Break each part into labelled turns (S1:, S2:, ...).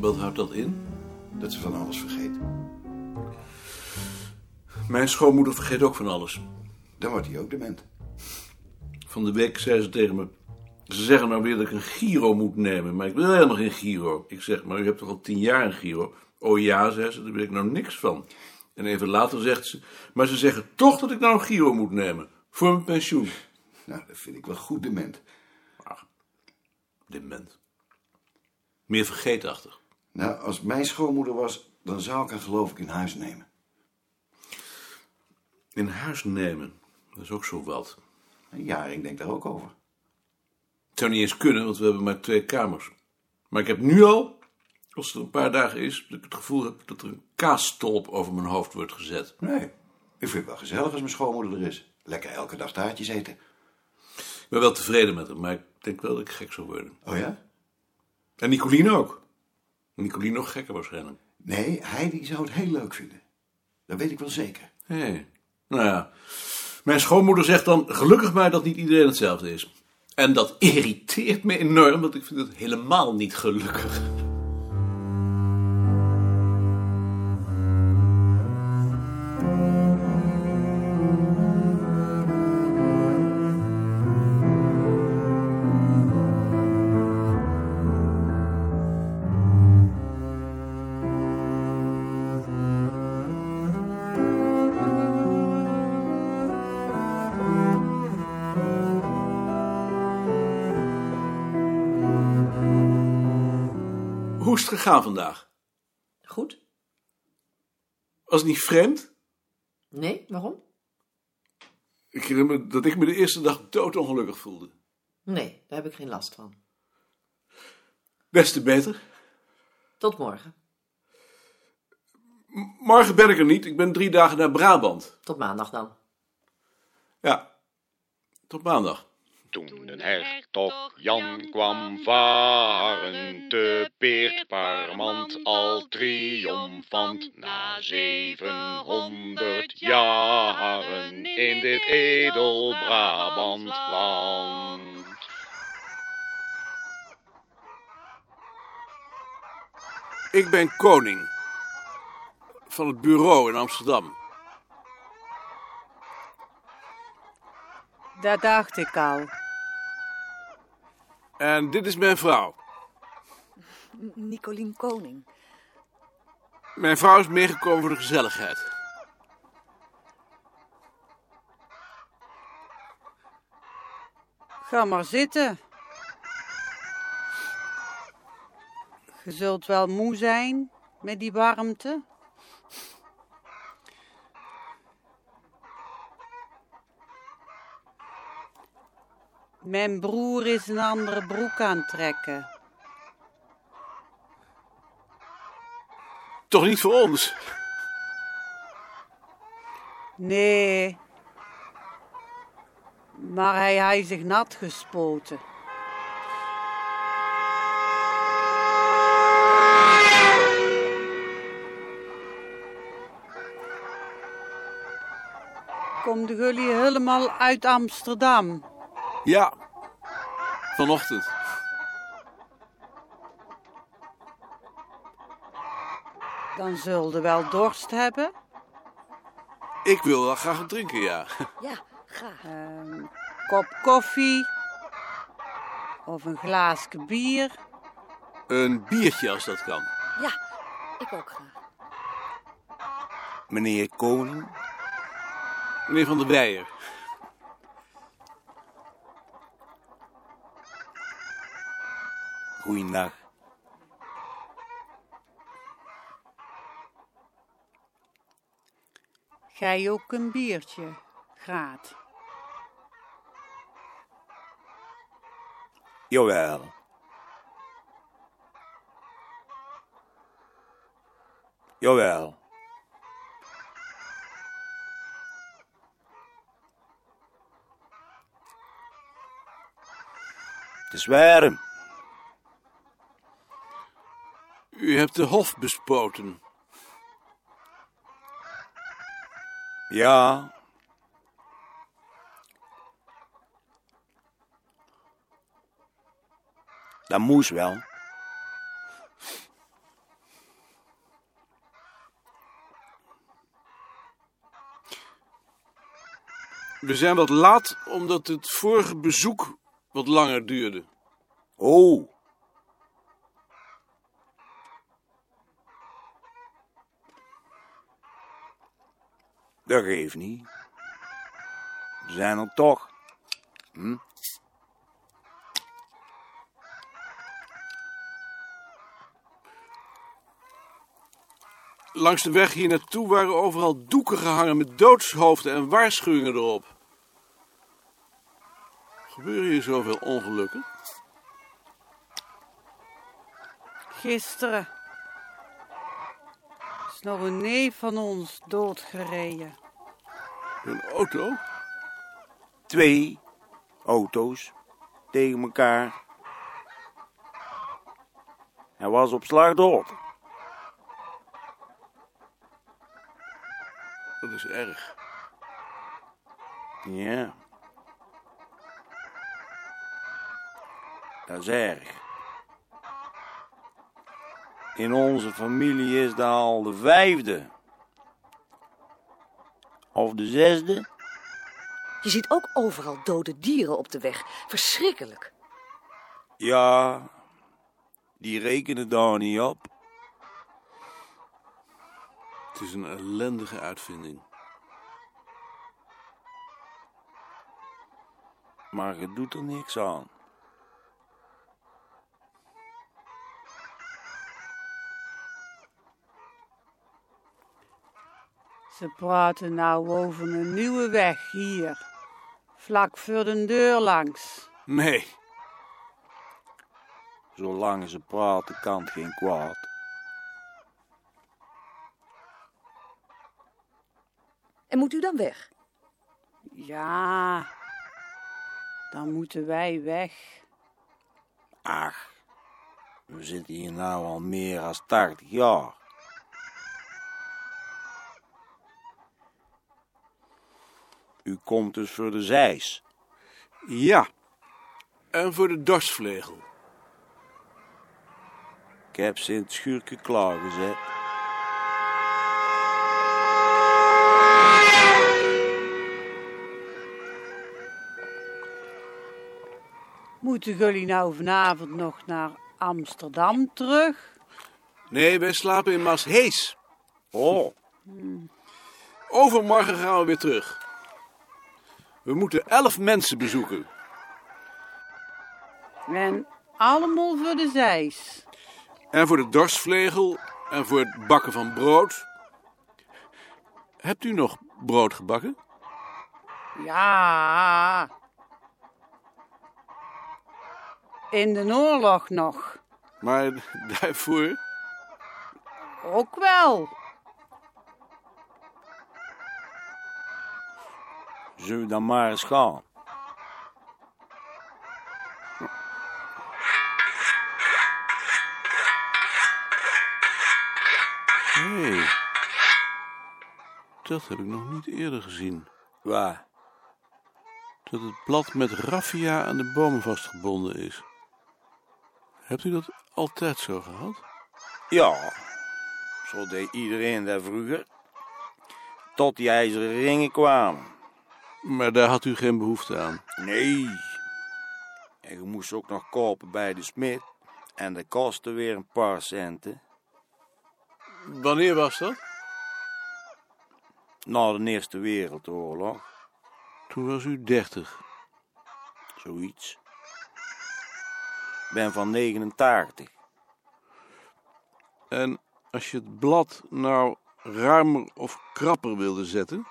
S1: Dement.
S2: Wat houdt dat in?
S1: Dat ze van alles vergeet.
S2: Mijn schoonmoeder vergeet ook van alles.
S1: Dan wordt hij ook dement.
S2: Van de week zei ze tegen me... Ze zeggen nou weer dat ik een Giro moet nemen, maar ik wil helemaal geen Giro. Ik zeg, maar u hebt toch al tien jaar een Giro? Oh ja, zei ze, daar weet ik nou niks van. En even later zegt ze... Maar ze zeggen toch dat ik nou een Giro moet nemen. Voor mijn pensioen.
S1: Nou, dat vind ik wel goed dement.
S2: Dement. Meer vergeetachtig.
S1: Nou, als mijn schoonmoeder was, dan zou ik haar geloof ik in huis nemen.
S2: In huis nemen, dat is ook zo wat.
S1: En Jaring denkt daar ook over.
S2: Het zou niet eens kunnen, want we hebben maar twee kamers. Maar ik heb nu al, als het er een paar dagen is, dat ik het gevoel heb dat er een kaasstolp over mijn hoofd wordt gezet.
S1: Nee, ik vind het wel gezellig als mijn schoonmoeder er is. Lekker elke dag taartjes eten.
S2: Ik ben wel tevreden met hem, maar ik denk wel dat ik gek zou worden.
S1: Oh ja?
S2: En Nicolien ook. Nicolien nog gekker waarschijnlijk.
S1: Nee, Heidi zou het heel leuk vinden. Dat weet ik wel zeker.
S2: Hé, nou ja. Mijn schoonmoeder zegt dan, gelukkig maar dat niet iedereen hetzelfde is. En dat irriteert me enorm, want ik vind het helemaal niet gelukkig. Hoe is het gegaan vandaag?
S3: Goed?
S2: Was het niet vreemd?
S3: Nee, waarom?
S2: Ik herinner me dat ik me de eerste dag doodongelukkig voelde.
S3: Nee, daar heb ik geen last van.
S2: Des te beter.
S3: Tot morgen.
S2: Morgen ben ik er niet. Ik ben drie dagen naar Brabant.
S3: Tot maandag dan.
S2: Ja, tot maandag.
S4: Toen een hertog Jan kwam varen, te Peerparmant al triomfant. Na zevenhonderd jaren in dit edel Brabantland.
S2: Ik ben koning. Van het bureau in Amsterdam.
S5: Dat dacht ik al.
S2: En dit is mijn vrouw.
S5: Nicolien Koning.
S2: Mijn vrouw is meegekomen voor de gezelligheid.
S5: Ga maar zitten. Je zult wel moe zijn met die warmte. Mijn broer is een andere broek aan het trekken.
S2: Toch niet voor ons?
S5: Nee. Maar hij heeft zich nat gespoten. Komen jullie helemaal uit Amsterdam?
S2: Ja. Vanochtend.
S5: Dan zullen wel dorst hebben.
S2: Ik wil wel graag wat drinken, ja.
S3: Ja, graag.
S5: Een kop koffie. Of een glaasje bier.
S2: Een biertje als dat kan.
S3: Ja, ik ook graag.
S6: Meneer Koning,
S2: Meneer Van der Weijer.
S6: Goeiedag.
S5: Gij ook een biertje, graat.
S6: Jawel. Jawel. Het is warm.
S2: U hebt de hof bespoten.
S6: Ja. Dat moest wel.
S2: We zijn wat laat omdat het vorige bezoek wat langer duurde.
S6: Oh. Dat geeft niet. We zijn er toch. Hm?
S2: Langs de weg hier naartoe waren overal doeken gehangen met doodshoofden en waarschuwingen erop. Gebeuren hier zoveel ongelukken?
S5: Gisteren is nog een neef van ons doodgereden.
S2: Een auto?
S6: Twee auto's tegen elkaar. Hij was op slag dood.
S2: Dat is erg.
S6: Ja. Dat is erg. In onze familie is dat al de vijfde. Of de zesde.
S7: Je ziet ook overal dode dieren op de weg. Verschrikkelijk.
S6: Ja, die rekenen daar niet op.
S2: Het is een ellendige uitvinding.
S6: Maar je doet er niks aan.
S5: Ze praten nou over een nieuwe weg hier. Vlak voor de deur langs.
S2: Nee,
S6: Zolang ze praten kan het geen kwaad.
S7: En moet u dan weg?
S5: Ja, dan moeten wij weg.
S6: Ach, we zitten hier nou al meer dan 80 jaar. U komt dus voor de zeis.
S2: ja. En voor de dorsvlegel.
S6: Ik heb ze in het schuurtje klaargezet.
S5: Moeten jullie nou vanavond nog naar Amsterdam terug?
S2: Nee, wij slapen in Maashees.
S6: Oh,
S2: Overmorgen gaan we weer terug. We moeten elf mensen bezoeken.
S5: En allemaal voor de zeis.
S2: En voor de dorsvlegel en voor het bakken van brood. Hebt u nog brood gebakken?
S5: Ja. In de oorlog nog.
S2: Maar daarvoor?
S5: Ook wel.
S6: Zullen we dan maar eens gaan?
S2: Nee. Dat heb ik nog niet eerder gezien.
S6: Waar?
S2: Dat het blad met raffia aan de bomen vastgebonden is. Hebt u dat altijd zo gehad?
S6: Ja, zo deed iedereen dat vroeger. Tot die ijzeren ringen kwamen.
S2: Maar daar had u geen behoefte aan.
S6: Nee. En je moest ook nog kopen bij de smid. En dat kostte weer een paar centen.
S2: Wanneer was dat?
S6: Na de Eerste Wereldoorlog,
S2: Toen was u dertig.
S6: zoiets. Ik ben van 89.
S2: En als je het blad nou ruimer of krapper wilde zetten,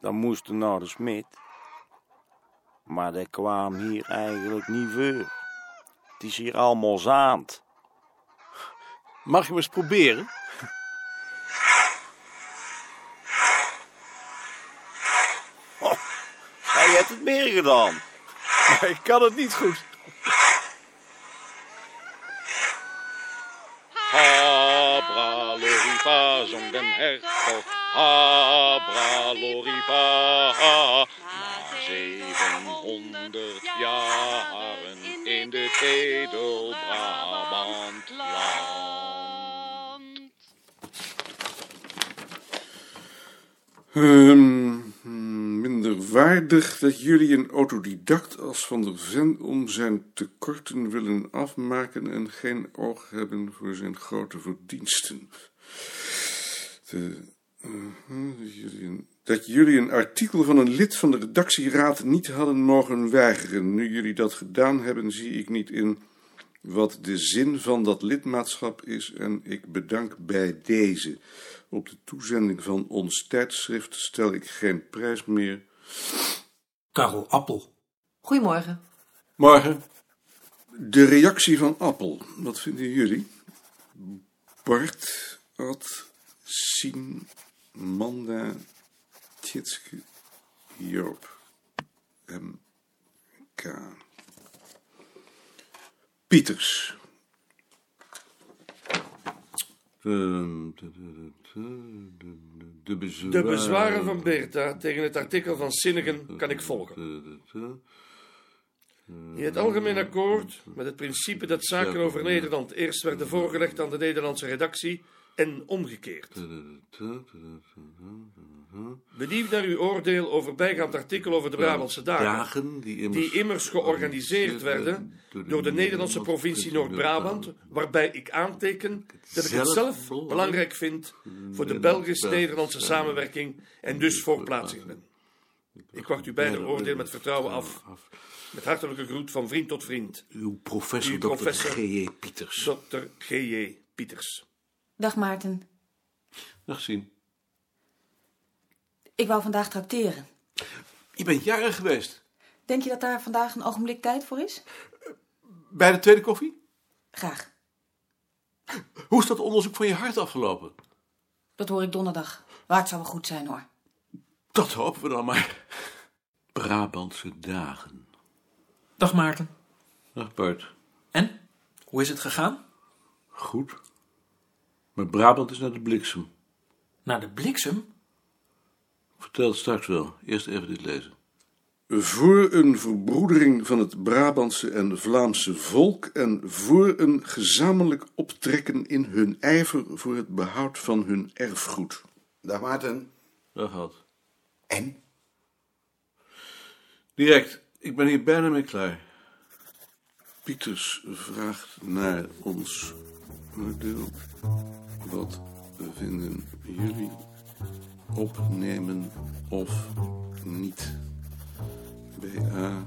S6: Dan moesten naar de smid. Maar dat kwam hier eigenlijk niet voor. Het is hier allemaal zaand.
S2: mag je eens proberen?
S6: Hij hebt het meer gedaan.
S2: Maar ik kan het niet goed.
S4: Habra loriva, zong den hertog. Habra loriva. Na Zevenhonderd jaren in dit edel Brabant land.
S2: Ehm, minder waardig dat jullie een autodidact als Van der Ven om zijn tekorten willen afmaken en geen oog hebben voor zijn grote verdiensten. De, dat jullie een- dat jullie een artikel van een lid van de redactieraad niet hadden mogen weigeren. Nu jullie dat gedaan hebben, zie ik niet in wat de zin van dat lidmaatschap is en ik bedank bij deze. Op de toezending van ons tijdschrift stel ik geen prijs meer.
S8: Karel Appel.
S3: Goedemorgen.
S2: Morgen. De reactie van Appel. Wat vinden jullie? Bart, Ad, Sien, Manda, Tjitske, Joop, M. K. Pieters. De, bezwaren,
S9: De bezwaren van Beerta tegen het artikel van Sinnegen kan ik volgen. In het algemeen akkoord met het principe dat zaken over Nederland eerst werden voorgelegd aan de Nederlandse redactie en omgekeerd. Benieuwd naar uw oordeel over bijgaand artikel over de Brabantse dagen,
S2: die immers,
S9: georganiseerd werden door de Nederlandse provincie Noord-Brabant, waarbij ik aanteken dat ik het zelf belangrijk vind voor de Belgisch-Nederlandse samenwerking en dus voor plaatsing ben. Ik wacht uw beide oordeel met vertrouwen af. Met hartelijke groet van vriend tot vriend,
S2: Uw professor Dr. G.J. Pieters.
S9: Dr. G.J. Pieters.
S10: Dag Maarten.
S2: Dag zien.
S10: Ik wou vandaag trakteren.
S2: Je bent jarig geweest.
S10: Denk je dat daar vandaag een ogenblik tijd voor is?
S2: Bij de tweede koffie?
S10: Graag.
S2: Hoe is dat onderzoek van je hart afgelopen?
S10: Dat hoor ik donderdag. Maar het zou wel goed zijn hoor.
S2: Dat hopen we dan maar. Brabantse dagen.
S8: Dag Maarten.
S2: Dag Bart.
S8: En? Hoe is het gegaan?
S2: Goed. Maar Brabant is naar de bliksem.
S8: Naar de bliksem?
S2: Vertel het straks wel. Eerst even dit lezen. Voor een verbroedering van het Brabantse en Vlaamse volk en voor een gezamenlijk optrekken in hun ijver voor het behoud van hun erfgoed.
S1: Dag Maarten.
S2: Dat had.
S1: En?
S2: Direct, ik ben hier bijna mee klaar. Pieters vraagt naar ons oordeel. Wat vinden jullie opnemen of niet? B-A-A-M-M-K.